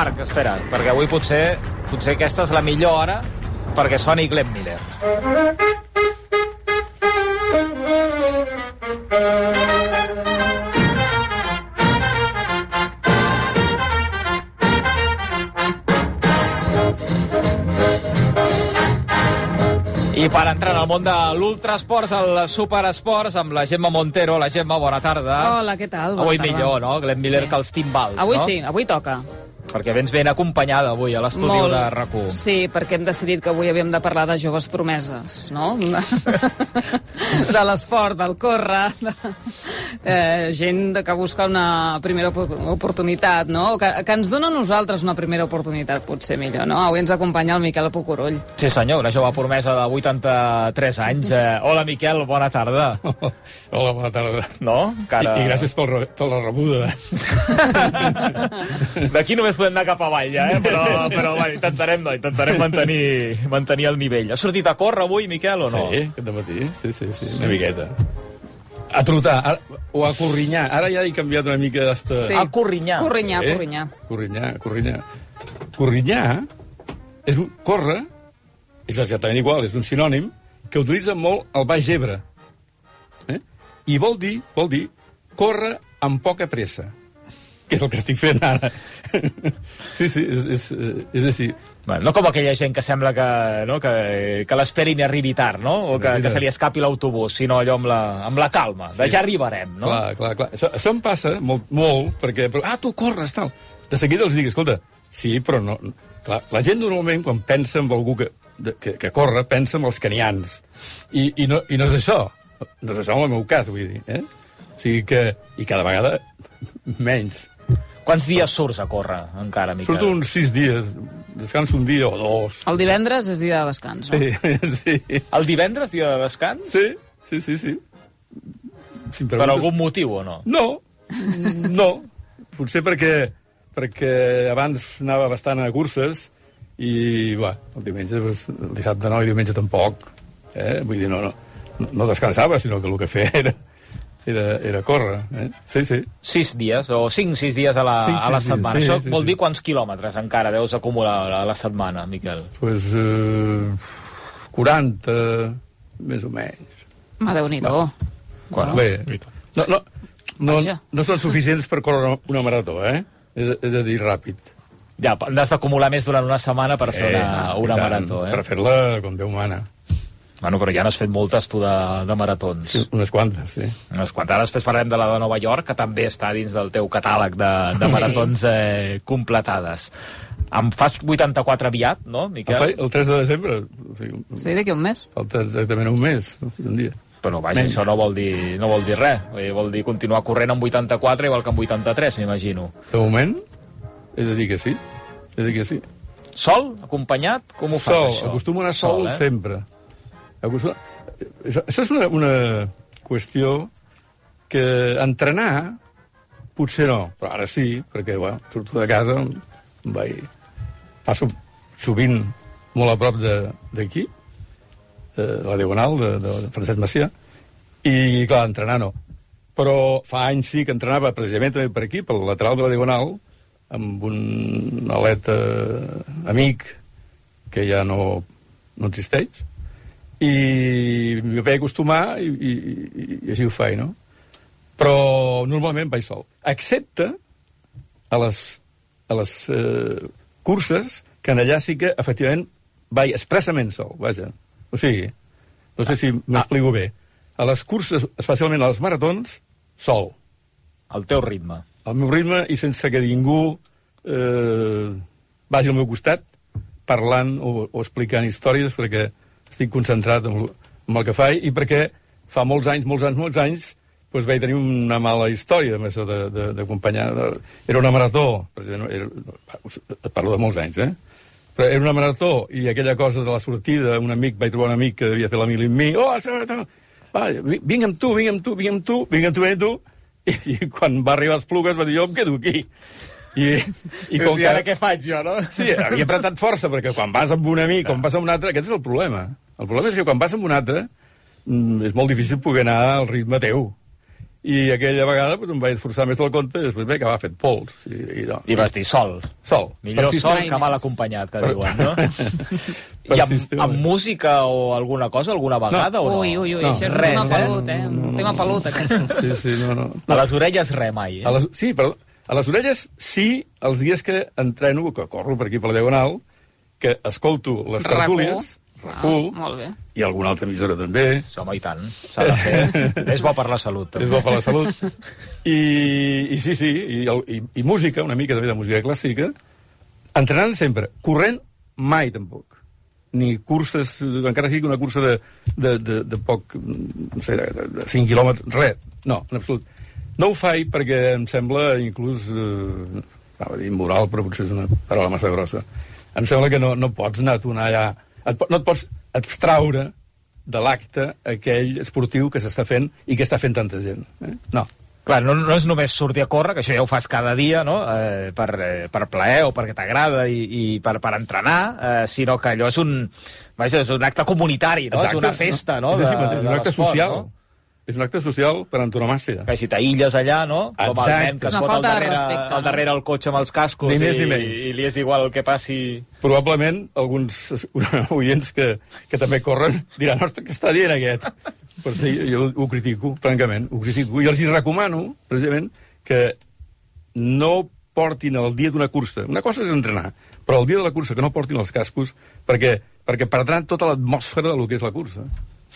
Marc, espera, perquè avui potser, potser aquesta és la millor hora perquè soni Glenn Miller. I per entrar en el món de l'ultrasports, el superesports, amb la Gemma Montero. La Gemma, bona tarda. Hola, què tal? Bona Avui tarda. millor, no? Glenn Miller Sí. que els timbals, Avui no? sí, avui toca. Perquè vens ben acompanyada avui a l'estudi de rac Sí, perquè hem decidit que avui havíem de parlar de joves promeses, no? de l'esport, del córrer, de, eh, gent que busca una primera opor- oportunitat, no? Que, que ens dona a nosaltres una primera oportunitat, potser millor, no? Avui ens acompanya el Miquel Pucurull. Sí, senyor, una jove promesa de 83 anys. Eh, hola, Miquel, bona tarda. Hola, bona tarda. No? Encara... I, I gràcies pel, per la rebuda. D'aquí només podem anar cap avall, ja, eh? Però, però bueno, intentarem, no, intentarem mantenir, mantenir el nivell. Has sortit a córrer avui, Miquel, o no? Sí, aquest matí. Sí, sí, sí, una miqueta. A trotar, ara, o a corrinyar. Ara ja he canviat una mica d'esta... Sí. A Corrinyà. Corrinyà, Eh? corrinyà. Corrinyar, corrinyar. Corrinyar és un... Córrer és exactament igual, és un sinònim que utilitzen molt el Baix Ebre. Eh? I vol dir, vol dir, córrer amb poca pressa que és el que estic fent ara. sí, sí, és, és, és així. Bueno, no com aquella gent que sembla que, no, que, que l'esperin i arribi tard, no? O que, que se li escapi l'autobús, sinó allò amb la, amb la calma. De ja arribarem, no? Clar, clar, clar. Això, això em passa molt, molt perquè... Però, ah, tu corres, tal. De seguida els dic, escolta, sí, però no... Clar, la gent normalment, quan pensa en algú que, de, que, que corre, pensa en els canians. I, i, no, I no és això. No és això en el meu cas, vull dir. Eh? O sigui que... I cada vegada menys. Quants dies surts a córrer, encara, Miquel? Surto uns sis dies, descanso un dia o dos. El divendres és dia de descans, no? Sí, sí. El divendres, dia de descans? Sí, sí, sí, sí. Si Per algun motiu o no? No, no. Potser perquè, perquè abans anava bastant a curses i, bueno, el diumenge, doncs, el dissabte no, i diumenge tampoc. Eh? Vull dir, no, no, no descansava, sinó que el que feia era, era, era córrer. Eh? Sí, sí. Sis dies, o cinc, sis dies a la, Cinc, a la dies, setmana. sí, Això sí, vol sí. dir quants quilòmetres encara deus acumular a la setmana, Miquel? Pues, eh, 40, més o menys. Ma, Déu-n'hi-do. Bueno, Bé, no, no, no, no són suficients per córrer una marató, eh? He de, he de dir ràpid. Ja, n'has d'acumular més durant una setmana per fer una, una tant, marató, eh? Per fer-la com Déu mana. Bueno, però ja n'has fet moltes, tu, de, de maratons. Sí, unes quantes, sí. Unes quantes. Ara després parlarem de la de Nova York, que també està dins del teu catàleg de, de Sí. maratons eh, completades. Em fas 84 aviat, no, El, Miquel? fa- el 3 de desembre, o sigui, Sí, d'aquí un mes. falta exactament un mes, un dia. Però vaja, Menys. això no vol dir, no vol dir res. Vull dir, vol dir continuar corrent amb 84 igual que amb 83, m'imagino. De moment, he de dir que sí. He de dir que sí. Sol? Acompanyat? Com ho fas, sol, això? acostumo a anar sol, eh? sempre. Acostumo... Això, és una, una qüestió que entrenar potser no, però ara sí, perquè bueno, surto de casa, vaig... passo sovint molt a prop d'aquí, de, de la Diagonal, de, de, Francesc Macià, i, clar, entrenar no. Però fa anys sí que entrenava precisament també per aquí, pel lateral de la Diagonal, amb un atleta amic que ja no, no existeix, i m'hi vaig acostumar i, i, i, i així ho faig, no? Però normalment vaig sol. Excepte a les, a les eh, curses, que en allà sí que, efectivament, vaig expressament sol, vaja. O sigui, no sé si m'explico bé. A les curses, especialment a les maratons, sol. El teu ritme. Al meu ritme i sense que ningú eh, vagi al meu costat parlant o, o explicant històries perquè estic concentrat en, en el que faig i perquè fa molts anys, molts anys, molts anys doncs vaig tenir una mala història amb això d'acompanyar. Era una marató, era, et parlo de molts anys, eh? Però era una marató, i aquella cosa de la sortida, un amic, vaig trobar un amic que havia fet la mili amb mi, oh, va, vi- vinc amb tu, vinc amb tu, vinc amb tu, vinc amb tu, vinc amb tu, i, i quan va arribar els plugues va dir, jo em quedo aquí. I, i com I ara què faig jo, no? Sí, havia apretat força, perquè quan vas amb un amic, quan vas amb un altre, aquest és el problema. El problema és que quan vas amb un altre, mm, és molt difícil poder anar al ritme teu. I aquella vegada doncs, em vaig esforçar més del compte i després vaig acabar fet pols. I, i, no, I vas dir sol. sol. Millor sol que mal acompanyat, que diuen, no? I amb, amb música o alguna cosa, alguna vegada, o no? Ui, ui, ui, No, això és res, un tema eh? pelut, eh? Un tema pelut, aquest. Sí, sí, no, no. A les orelles res mai, eh? A les, sí, però a les orelles sí, els dies que entreno, que corro per aquí per la Diagonal, que escolto les RAC1. tertúlies, RAC1, Ah, molt bé. i alguna altra emissora també, Sí, home, i tant. S'ha de fer. és bo per la salut, és també. bo per la salut. I, i sí, sí, i, i, i música, una mica també de música clàssica, entrenant sempre, corrent mai tampoc. Ni curses, encara sigui una cursa de, de, de, de poc, no sé, de, de 5 quilòmetres, res, no, en absolut. No ho faig perquè em sembla inclús, eh, anava a dir immoral, però potser és una paraula massa grossa. Em sembla que no, no pots anar a tu allà, et, no et pots extraure de l'acte aquell esportiu que s'està fent i que està fent tanta gent. Eh? No. Clar, no, no és només sortir a córrer, que això ja ho fas cada dia, no?, eh, per, eh, per plaer o perquè t'agrada i, i per, per entrenar, eh, sinó que allò és un, vaja, és un acte comunitari, no? és una festa, no?, És, de, és un de acte l'esport, social. No? És un acte social per antonomàcia. Que si t'aïlles allà, no? Com el Exacte. nen que es fot al darrere, respecte, al darrere el cotxe amb els cascos Ni més i, ni menys. i li és igual el que passi... Probablement alguns oients que, que també corren diran, ostres, què està dient aquest? Però sí, jo ho critico, francament, ho critico. I els hi recomano, precisament, que no portin el dia d'una cursa. Una cosa és entrenar, però el dia de la cursa que no portin els cascos perquè, perquè perdran tota l'atmosfera del que és la cursa.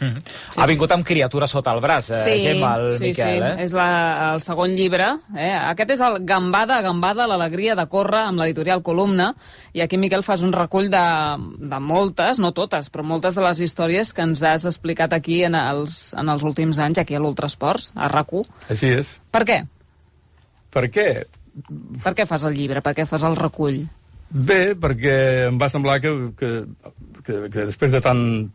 Mm -hmm. ha vingut amb criatura sota el braç, eh, Sí, Gemma, el sí, Miquel, sí. eh? És la, el segon llibre. Eh? Aquest és el Gambada, Gambada, l'alegria de córrer amb l'editorial Columna. I aquí, Miquel, fas un recull de, de moltes, no totes, però moltes de les històries que ens has explicat aquí en els, en els últims anys, aquí a l'Ultrasports, a RAC1. Així és. Per què? Per què? Per què fas el llibre? Per què fas el recull? Bé, perquè em va semblar que, que, que, que després de tants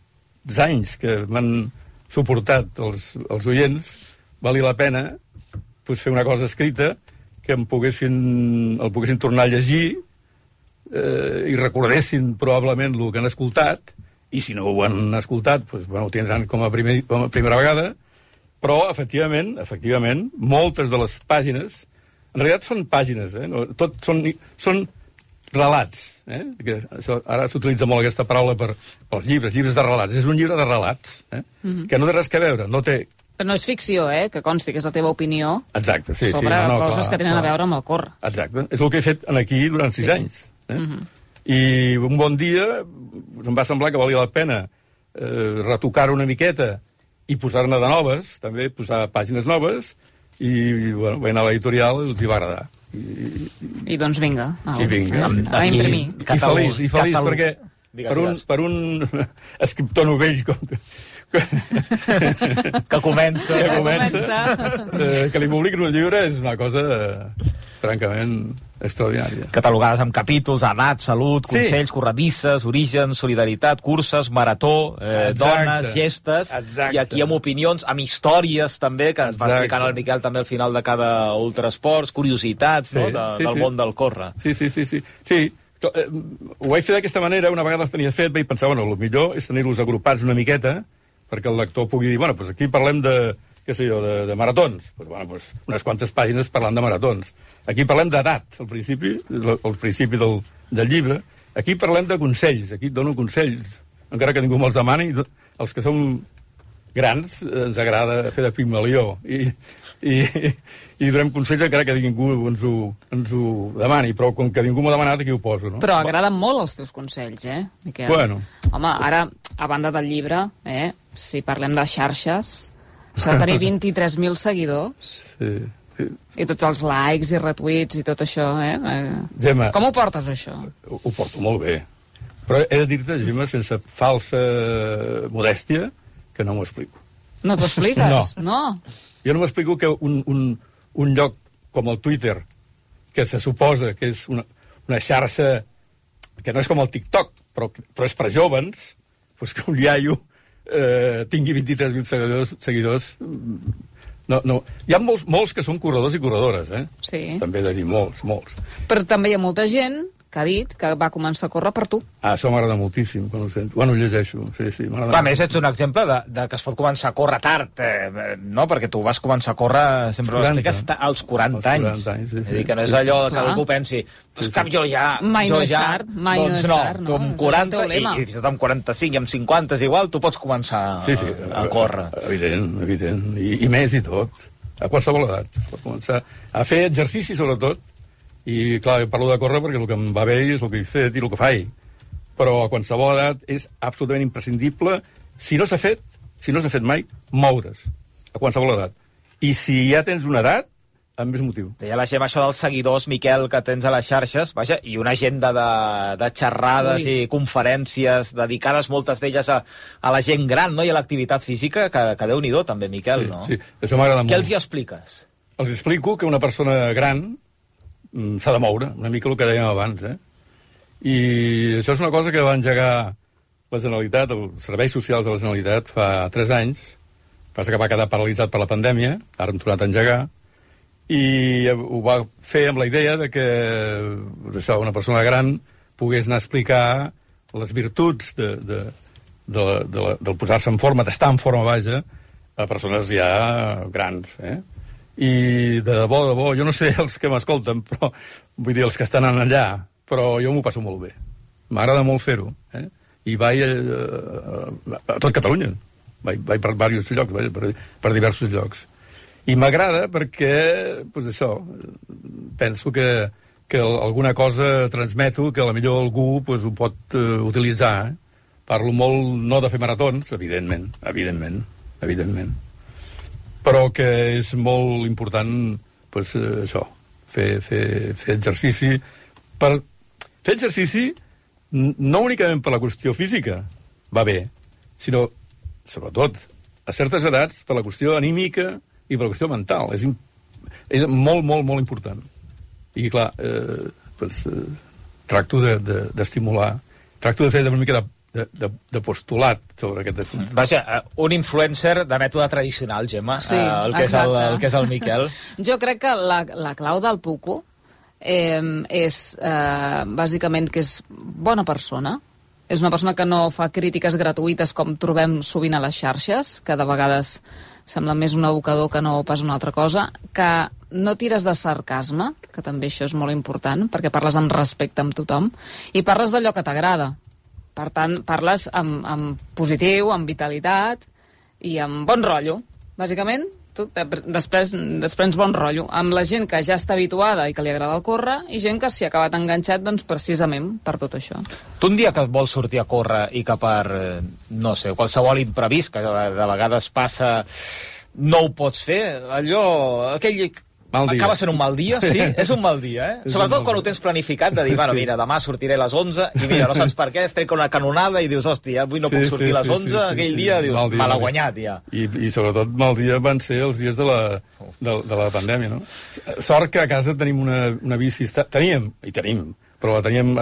anys que m'han suportat els, els oients, valia la pena pues, fer una cosa escrita que em poguessin, el poguessin tornar a llegir eh, i recordessin probablement el que han escoltat, i si no ho han escoltat, pues, bueno, ho tindran com a, primer, com a primera vegada, però, efectivament, efectivament, moltes de les pàgines, en realitat són pàgines, eh? no, tot són, són relats. Eh? Que això, ara s'utilitza molt aquesta paraula per, pels llibres, llibres de relats. És un llibre de relats, eh? mm -hmm. que no té res que veure, no té... Però no és ficció, eh? Que consti que és la teva opinió Exacte, sí, sobre sí. No, no, coses clar, que tenen clar. a veure amb el córrer. Exacte. És el que he fet aquí durant sis Sí. anys. Eh? Mm -hmm. I un bon dia doncs, em va semblar que valia la pena eh, retocar una miqueta i posar-ne de noves, també posar pàgines noves, i bueno, vaig anar a l'editorial i els hi va agradar. I, I doncs vinga. Au, Sí, vinga. A, a Aquí- imprimir. i Catalu- feliç, i feliç Catalu- perquè Digues, per, un, digues. per un escriptor novell com, Que comença... que comença, comença. eh, que li publiquin un llibre és una cosa eh, francament extraordinària. catalogades amb capítols, edat, salut, Sí. consells, corredisses, origen, solidaritat, curses, marató, eh, Exacte. dones, gestes, Exacte. i aquí amb opinions, amb històries també, que ens va Exacte. explicant el Miquel també al final de cada ultrasports, curiositats no? Sí, de, sí, del sí. món del córrer. Sí, sí, sí. sí. sí eh, ho vaig fer d'aquesta manera, una vegada els tenia fet, vaig pensar, bueno, el millor és tenir-los agrupats una miqueta, perquè el lector pugui dir, bueno, doncs aquí parlem de, què sé jo, de, de maratons. Pues, bueno, pues, unes quantes pàgines parlant de maratons. Aquí parlem d'edat, al principi, al principi del, del llibre. Aquí parlem de consells, aquí et dono consells, encara que ningú me'ls demani, els que som grans eh, ens agrada fer de pigmalió i, i, i donem consells encara que ningú ens ho, ens ho demani, però com que ningú m'ha demanat aquí ho poso, no? Però agraden molt els teus consells, eh, Miquel? Bueno. Home, ara, a banda del llibre, eh, si parlem de xarxes, això de tenir 23.000 seguidors Sí, i tots els likes i retuits i tot això, eh? eh Gemma, Com ho portes, això? ho, ho porto molt bé. Però he de dir-te, Gemma, sense falsa modèstia, que no m'ho explico. No t'ho expliques? No. no. Jo no m'explico que un, un, un lloc com el Twitter, que se suposa que és una, una xarxa que no és com el TikTok, però, però és per jovens, doncs que un iaio eh, tingui 23.000 seguidors, seguidors no, no. Hi ha molts, molts que són corredors i corredores, eh? Sí. També he de dir, molts, molts. Però també hi ha molta gent que ha dit que va començar a córrer per tu. Ah, això m'agrada moltíssim, quan ho sento. Bueno, ho llegeixo, sí, sí, m'agrada. Clar, a més, ets un exemple de, de que es pot començar a córrer tard, eh, no? Perquè tu vas començar a córrer, sempre ho 40. expliques, als 40 Als 40 anys. anys, sí, sí. És a dir, que no és Sí, allò sí. que Clar. algú pensi, pues cap jo ja... Mai jo no és ja, tard, mai no doncs és no, tard, no? Tu És amb el 40, teu i, i fins i tot amb 45 i amb 50 és igual, tu pots començar Sí, sí, a, a córrer. Evident, evident. I, I més i tot. A qualsevol edat. Es pot començar a fer exercici, sobretot. I, clar, jo parlo de córrer perquè el que em va bé és el que he fet i el que faig. Però a qualsevol edat és absolutament imprescindible, si no s'ha fet, si no s'ha fet mai, moure's. A qualsevol edat. I si ja tens una edat, amb més motiu. Deia la Gemma això dels seguidors, Miquel, que tens a les xarxes, vaja, i una agenda de, de xerrades Ui. i conferències dedicades, moltes d'elles, a, a la gent gran no? i a l'activitat física, que, que déu-n'hi-do també, Miquel, no? Sí, això m'agrada molt. Què els hi expliques? Els explico que una persona gran s'ha de moure, una mica el que dèiem abans, eh? I això és una cosa que va engegar la Generalitat, els serveis socials de la Generalitat, fa 3 anys. Passa que va quedar paralitzat per la pandèmia, ara hem tornat a engegar, i ho va fer amb la idea de que això, una persona gran pogués anar a explicar les virtuts de, de, de, de, la, del posar-se en forma, d'estar en forma, vaja, a persones ja grans, eh? I de debò, de debò, jo no sé els que m'escolten, però vull dir, els que estan allà, però jo m'ho passo molt bé. M'agrada molt fer-ho, eh? I vaig a, a, a tot Catalunya. Vaig, vaig per diversos llocs, vaig, per, per diversos llocs. I m'agrada perquè, doncs això, penso que, que alguna cosa transmeto que a la millor algú doncs, ho pot uh, utilitzar. Eh? Parlo molt, no de fer maratons, evidentment, evidentment, evidentment, però que és molt important, doncs, eh, això, fer, fer, fer exercici. Per fer exercici, no únicament per la qüestió física, va bé, sinó, sobretot, a certes edats, per la qüestió anímica i per la qüestió mental. És, és molt, molt, molt important. I, clar, eh, doncs, eh, tracto de- de- d'estimular, de, tracto de fer una mica de, de, de, de postulat sobre aquest assumpte. Vaja, eh, un influencer de mètode tradicional, Gemma, Sí, eh, el, que és el, exacte. el que és el Miquel. Jo crec que la, la clau del Puco eh, és eh, bàsicament que és bona persona. És una persona que no fa crítiques gratuïtes com trobem sovint a les xarxes, que de vegades sembla més un educador que no pas una altra cosa, que no tires de sarcasme, que també això és molt important, perquè parles amb respecte amb tothom, i parles d'allò que t'agrada. Per tant, parles amb, amb positiu, amb vitalitat i amb bon rotllo. Bàsicament, tu després desprens bon rotllo amb la gent que ja està habituada i que li agrada el córrer i gent que s'hi ha acabat enganxat doncs, precisament per tot això. Tu un dia que vols sortir a córrer i que per, eh, no sé, qualsevol imprevist que de vegades passa no ho pots fer, allò, aquell... Mal dia. Acaba sent un mal dia, sí? és un mal dia, eh? Sobretot quan ho tens planificat, de dir, bueno, Sí. mira, demà sortiré a les 11, i mira, no saps per què, es trenca una canonada i dius, hòstia, avui no Sí, puc sortir sí, a les sí, 11, sí, sí, aquell sí. dia, dius, Mal dia, me l'ha dia. guanyat, ja. I, I sobretot mal dia van ser els dies de la, de, de la pandèmia, no? Sort que a casa tenim una, una bici... Teníem, i tenim, però la teníem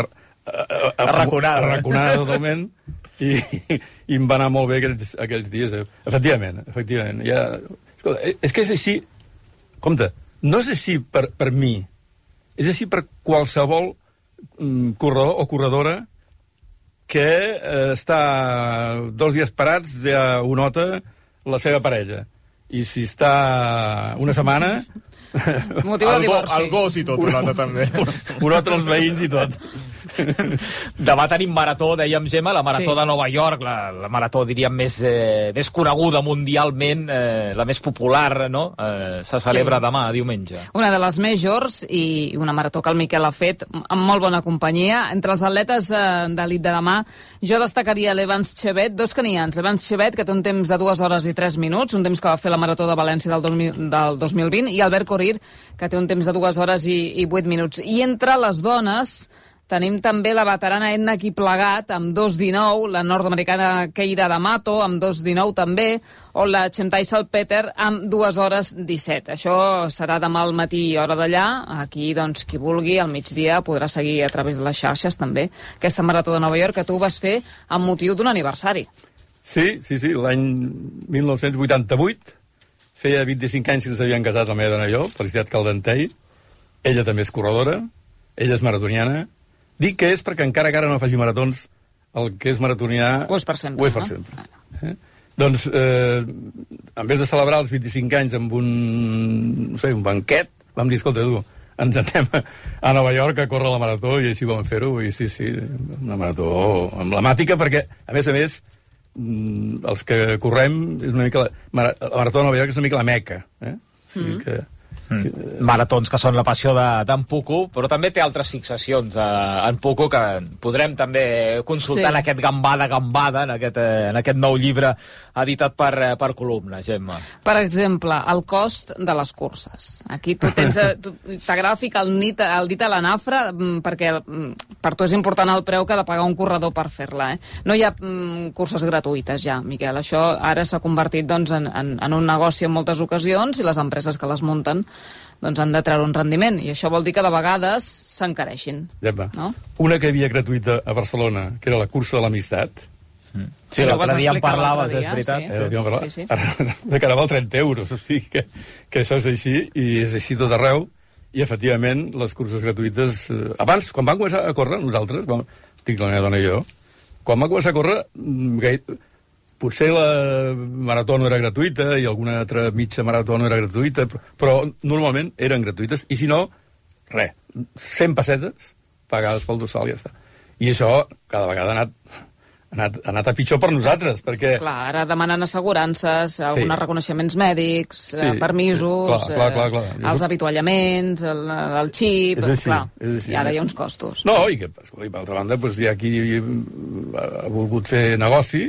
Arraconada, eh? arraconada totalment, i, i em va anar molt bé aquells, aquells dies. eh? Efectivament, efectivament. Ja... Escolta, eh, és que és així... Compte, no és així per, per mi, és així per qualsevol mm, corredor o corredora que eh, està dos dies parats ja ho nota la seva parella. I si està una setmana... Motiu de divorci. gos i tot ho nota també. ho nota els veïns i tot. Demà tenim marató, dèiem, Gemma, la marató Sí. de Nova York, la, la marató, diríem, més, eh, més coneguda mundialment, eh, la més popular, no? Eh, se celebra Sí. demà, diumenge. Una de les majors i una marató que el Miquel ha fet amb molt bona companyia. Entre els atletes eh, d'elit de demà, jo destacaria l'Evans Chevet, dos canians. L'Evans Chevet, que té un temps de 2 hores i 3 minuts, un temps que va fer la marató de València del, 2000, del 2020, i Albert Corir, que té un temps de 2 hores i, i 8 minuts. I entre les dones, Tenim també la veterana Edna aquí plegat, amb 2.19, la nord-americana Keira D'Amato, amb 2.19 també, o la Chemtai Salpeter, amb 2 hores 17. Això serà demà al matí, hora d'allà. Aquí, doncs, qui vulgui, al migdia, podrà seguir a través de les xarxes, també, aquesta marató de Nova York que tu vas fer amb motiu d'un aniversari. Sí, sí, sí, l'any 1988, feia 25 anys que ens havien casat la meva dona i jo, Felicitat Caldentei, ella també és corredora, ella és maratoniana, dic que és perquè encara que ara no faci maratons, el que és maratonià... Ho és per sempre, Ho és per no? sempre. Eh? Doncs, eh, en vez de celebrar els 25 anys amb un, no sé, un banquet, vam dir, escolta, tu, ens anem a, Nova York a córrer la marató i així vam fer-ho, i sí, sí, una marató emblemàtica, perquè, a més a més, mm, els que correm, és una mica la, la marató de Nova York és una mica la meca, eh? O sigui que, Mm. Maratons que són la passió de- d'en Puco, però també té altres fixacions eh, en Puco que podrem també consultar Sí. en aquest Gambada Gambada, en aquest, eh, en aquest nou llibre editat per, eh, per columna, Gemma. Per exemple, el cost de les curses. Aquí tu tens... eh, T'agrada ficar el, nit, el dit a la nafra mm, perquè mm, per tu és important el preu que ha de pagar un corredor per fer-la. Eh? No hi ha mm, curses gratuïtes ja, Miquel. Això ara s'ha convertit doncs, en, en, en un negoci en moltes ocasions i les empreses que les munten doncs, han de treure un rendiment. I això vol dir que de vegades s'encareixin. Gemma, No? una que hi havia gratuïta a Barcelona, que era la cursa de l'amistat, Sí, Allò vas l'altre dia en explicar parlaves, l'altre és dia, veritat. sí. Eh, sí. Sí, sí. Ara, de cara val 30 euros, o sigui que, que això és així, i és així tot arreu, i efectivament les curses gratuïtes... Eh, abans, quan vam començar a córrer, nosaltres, vam, tinc la meva dona i jo, quan vam començar a córrer, mm, gai, potser la marató no era gratuïta i alguna altra mitja marató no era gratuïta, però, normalment eren gratuïtes, i si no, res, 100 pessetes pagades pel dorsal i ja està. I això cada vegada ha anat, ha anat, ha anat a pitjor per nosaltres, perquè... Clar, ara demanen assegurances, alguns reconeixements mèdics, sí, Sí, permisos, sí, clar, clar, clar, clar. eh, els avituallaments, el, el xip, És així, clar, és així. i ara hi ha uns costos. No, i que, escolta, per altra banda, doncs, hi ha qui ha volgut fer negoci,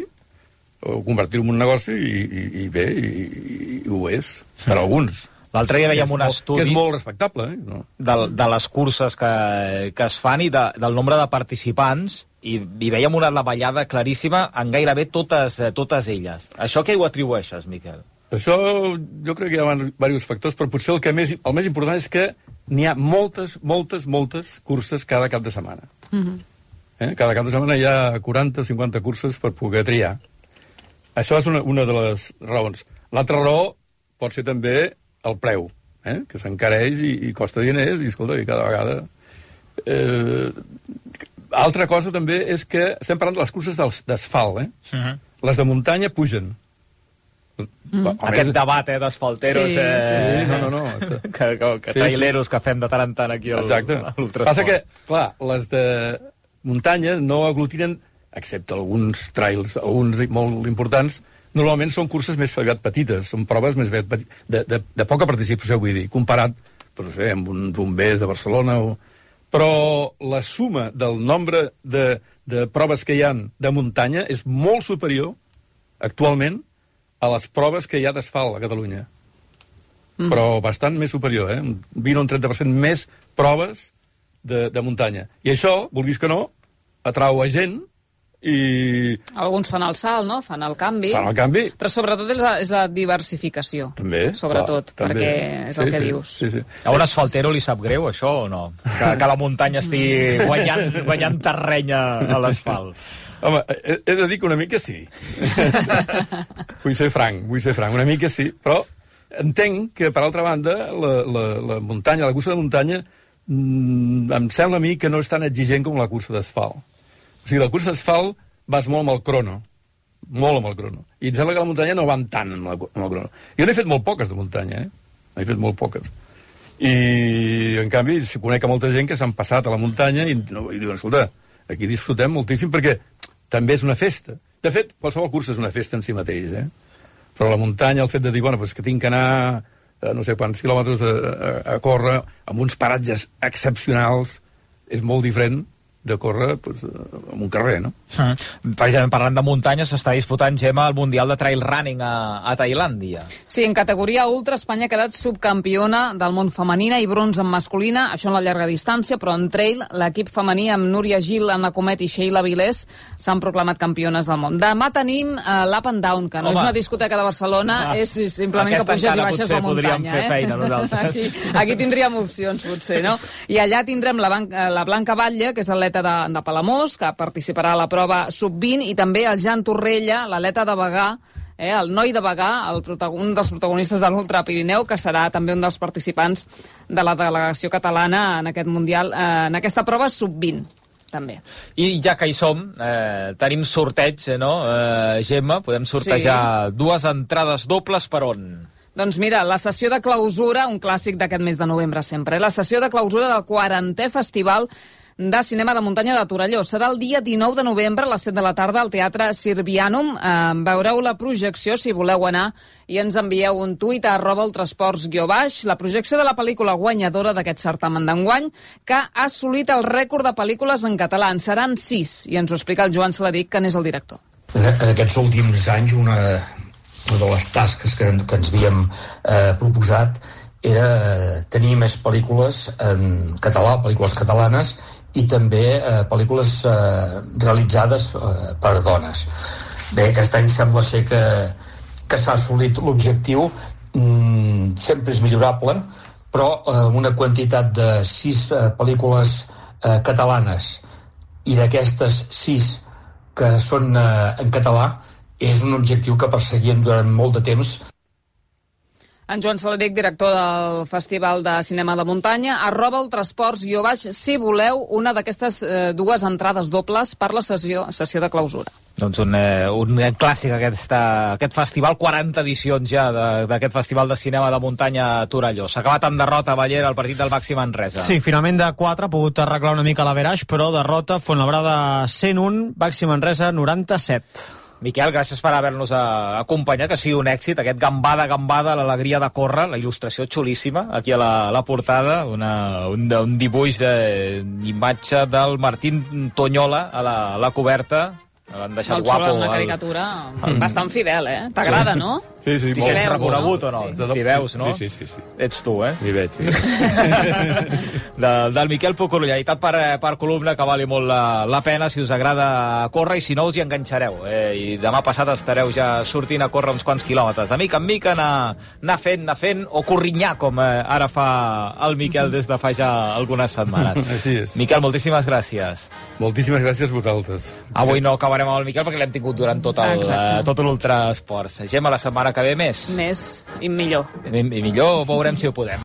o convertir-ho en un negoci, i, i, i bé, i, i, i ho és, per alguns. L'altre dia veiem un estudi... Que és molt respectable, eh? No? de, de les curses que, que es fan i de, del nombre de participants i, i veiem una davallada claríssima en gairebé totes, eh, totes elles. Això què ho atribueixes, Miquel? Això jo crec que hi ha diversos factors, però potser el, que més, el més important és que n'hi ha moltes, moltes, moltes curses cada cap de setmana. eh? Cada cap de setmana hi ha 40 o 50 curses per poder triar. Això és una, una de les raons. L'altra raó pot ser també el preu, eh? que s'encareix i, i costa diners, i escolta, i cada vegada... Eh, altra cosa també és que estem parlant de les curses dels- d'asfalt, eh? Uh -huh. Les de muntanya pugen. Mm. Aquest debat, eh, d'asfalteros, Sí, eh, sí, no, no, no. que, que, que Sí, traileros que fem de tant en tant aquí al, Exacte. a l'Ultrasport. Passa que, clar, les de muntanya no aglutinen, excepte alguns trails, alguns molt importants, normalment són curses més aviat petites, són proves més aviat petites, de, de, de poca participació, vull dir, comparat, però no sé, amb uns bombers de Barcelona o... Però la suma del nombre de, de proves que hi han de muntanya és molt superior, actualment, a les proves que hi ha d'asfalt a Catalunya Mm. però bastant més superior, eh? Un 20 o un 30% més proves de, de muntanya. I això, vulguis que no, atrau a gent i Alguns fan el salt, no? Fan el canvi. fan el canvi. Però sobretot és la, és la diversificació. També, Sobretot, clar, també. perquè és el Sí, que sí, dius. Sí, sí. A un asfaltero li sap greu, això, o no? Que, que la muntanya estigui guanyant, guanyant terreny a, a l'asfalt. Home, he, he de dir que una mica sí. vull ser franc, vull ser franc, una mica sí, però entenc que, per altra banda, la, la, la muntanya, la cursa de muntanya, mm, em sembla a mi que no és tan exigent com la cursa d'asfalt. Sigui, la cursa d'asfalt vas molt amb el crono, molt amb el crono. I em sembla que la muntanya no van tant amb, la, amb el crono. Jo n'he fet molt poques de muntanya, eh? N'he fet molt poques. I, en canvi, si conec a molta gent que s'han passat a la muntanya i, no, i diuen, escolta, aquí disfrutem moltíssim perquè també és una festa. De fet, qualsevol cursa és una festa en si mateix, eh? Però la muntanya, el fet de dir, bueno, doncs que tinc que anar a no sé quants quilòmetres a, a, a córrer amb uns paratges excepcionals és molt diferent de córrer pues, en un carrer, no? Mm. Precisament parlant de muntanya, s'està disputant, Gemma, el Mundial de Trail Running a, a Tailàndia. Sí, en categoria ultra, Espanya ha quedat subcampiona del món femenina i bronze en masculina, això en la llarga distància, però en trail, l'equip femení amb Núria Gil, Anna Comet i Sheila Vilés s'han proclamat campiones del món. Demà tenim uh, l'Up and Down, que no Home. és una discoteca de Barcelona, Ah, és simplement que puges i encara baixes potser la podríem muntanya. fer eh? feina, nosaltres. Aquí, aquí tindríem opcions, potser, no? I allà tindrem la, Ban- eh, la Blanca Batlle, que és atleta de, de Palamós, que participarà a la prova sub-20, i també el Jan Torrella, l'atleta de Bagà, eh, el noi de Bagà, el un dels protagonistes de l'Ultra Pirineu, que serà també un dels participants de la delegació catalana en aquest Mundial, eh, en aquesta prova sub-20 també. I ja que hi som, eh, tenim sorteig, eh, no, eh, Gemma? Podem sortejar sí. dues entrades dobles per on? Doncs mira, la sessió de clausura, un clàssic d'aquest mes de novembre sempre, eh? la sessió de clausura del 40è Festival de Cinema de Muntanya de Torelló. Serà el dia 19 de novembre a les 7 de la tarda al Teatre Sirvianum. Eh, veureu la projecció si voleu anar i ens envieu un tuit a arroba ultrasports guió baix. La projecció de la pel·lícula guanyadora d'aquest certamen d'enguany que ha assolit el rècord de pel·lícules en català. En seran sis i ens ho explica el Joan Saladic, que n'és el director. En, aquests últims anys una, una de les tasques que, que ens havíem eh, proposat era eh, tenir més pel·lícules en català, pel·lícules catalanes, i també eh, pel·lícules eh, realitzades eh, per dones. Bé, aquest any sembla ser que, que s'ha assolit l'objectiu, mm, sempre és millorable, però eh, una quantitat de sis eh, pel·lícules eh, catalanes. I d'aquestes sis que són eh, en català és un objectiu que perseguíem durant molt de temps En Joan Saladic, director del Festival de Cinema de Muntanya, arroba ultrasports guió baix, si voleu, una d'aquestes eh, dues entrades dobles per la sessió, sessió de clausura. Doncs un, eh, un clàssic aquesta, aquest festival, 40 edicions ja de- d'aquest festival de cinema de muntanya a Torelló. S'ha acabat amb derrota a Ballera al partit del Màxim Manresa. Sí, finalment de 4 ha pogut arreglar una mica l'averaix, però derrota Fontlabrada 101, Baxi Manresa 97. Miquel, gràcies per haver-nos eh, acompanyat, que sigui un èxit, aquest gambada, gambada, l'alegria de córrer, la il·lustració xulíssima, aquí a la, a la portada, una, un, un dibuix d'imatge del Martín Tonyola a la, a la coberta, l'han deixat xula, guapo. una el- caricatura bastant fidel, eh? T'agrada, no? Sí, sí, T'hi molt. veus, reconegut no? o no? Sí. T'hi veus, no? Sí, sí, sí. sí. Ets tu, eh? M'hi veig. Sí. de, del Miquel Pucorollaitat per, eh, per columna que vali molt la, la pena si us agrada córrer i si no us hi enganxareu eh? i demà passat estareu ja sortint a córrer uns quants quilòmetres de mica en mica anar, anar fent, anar fent o corrinyar com eh, ara fa el Miquel des de fa ja algunes setmanes Així és. Miquel, moltíssimes gràcies Moltíssimes gràcies a vosaltres. avui no acabarem amb el Miquel perquè l'hem tingut durant tot el, Exacte. eh, tot l'Ultrasports Gemma, la setmana que ve més Més i millor. I, i millor veurem si ho podem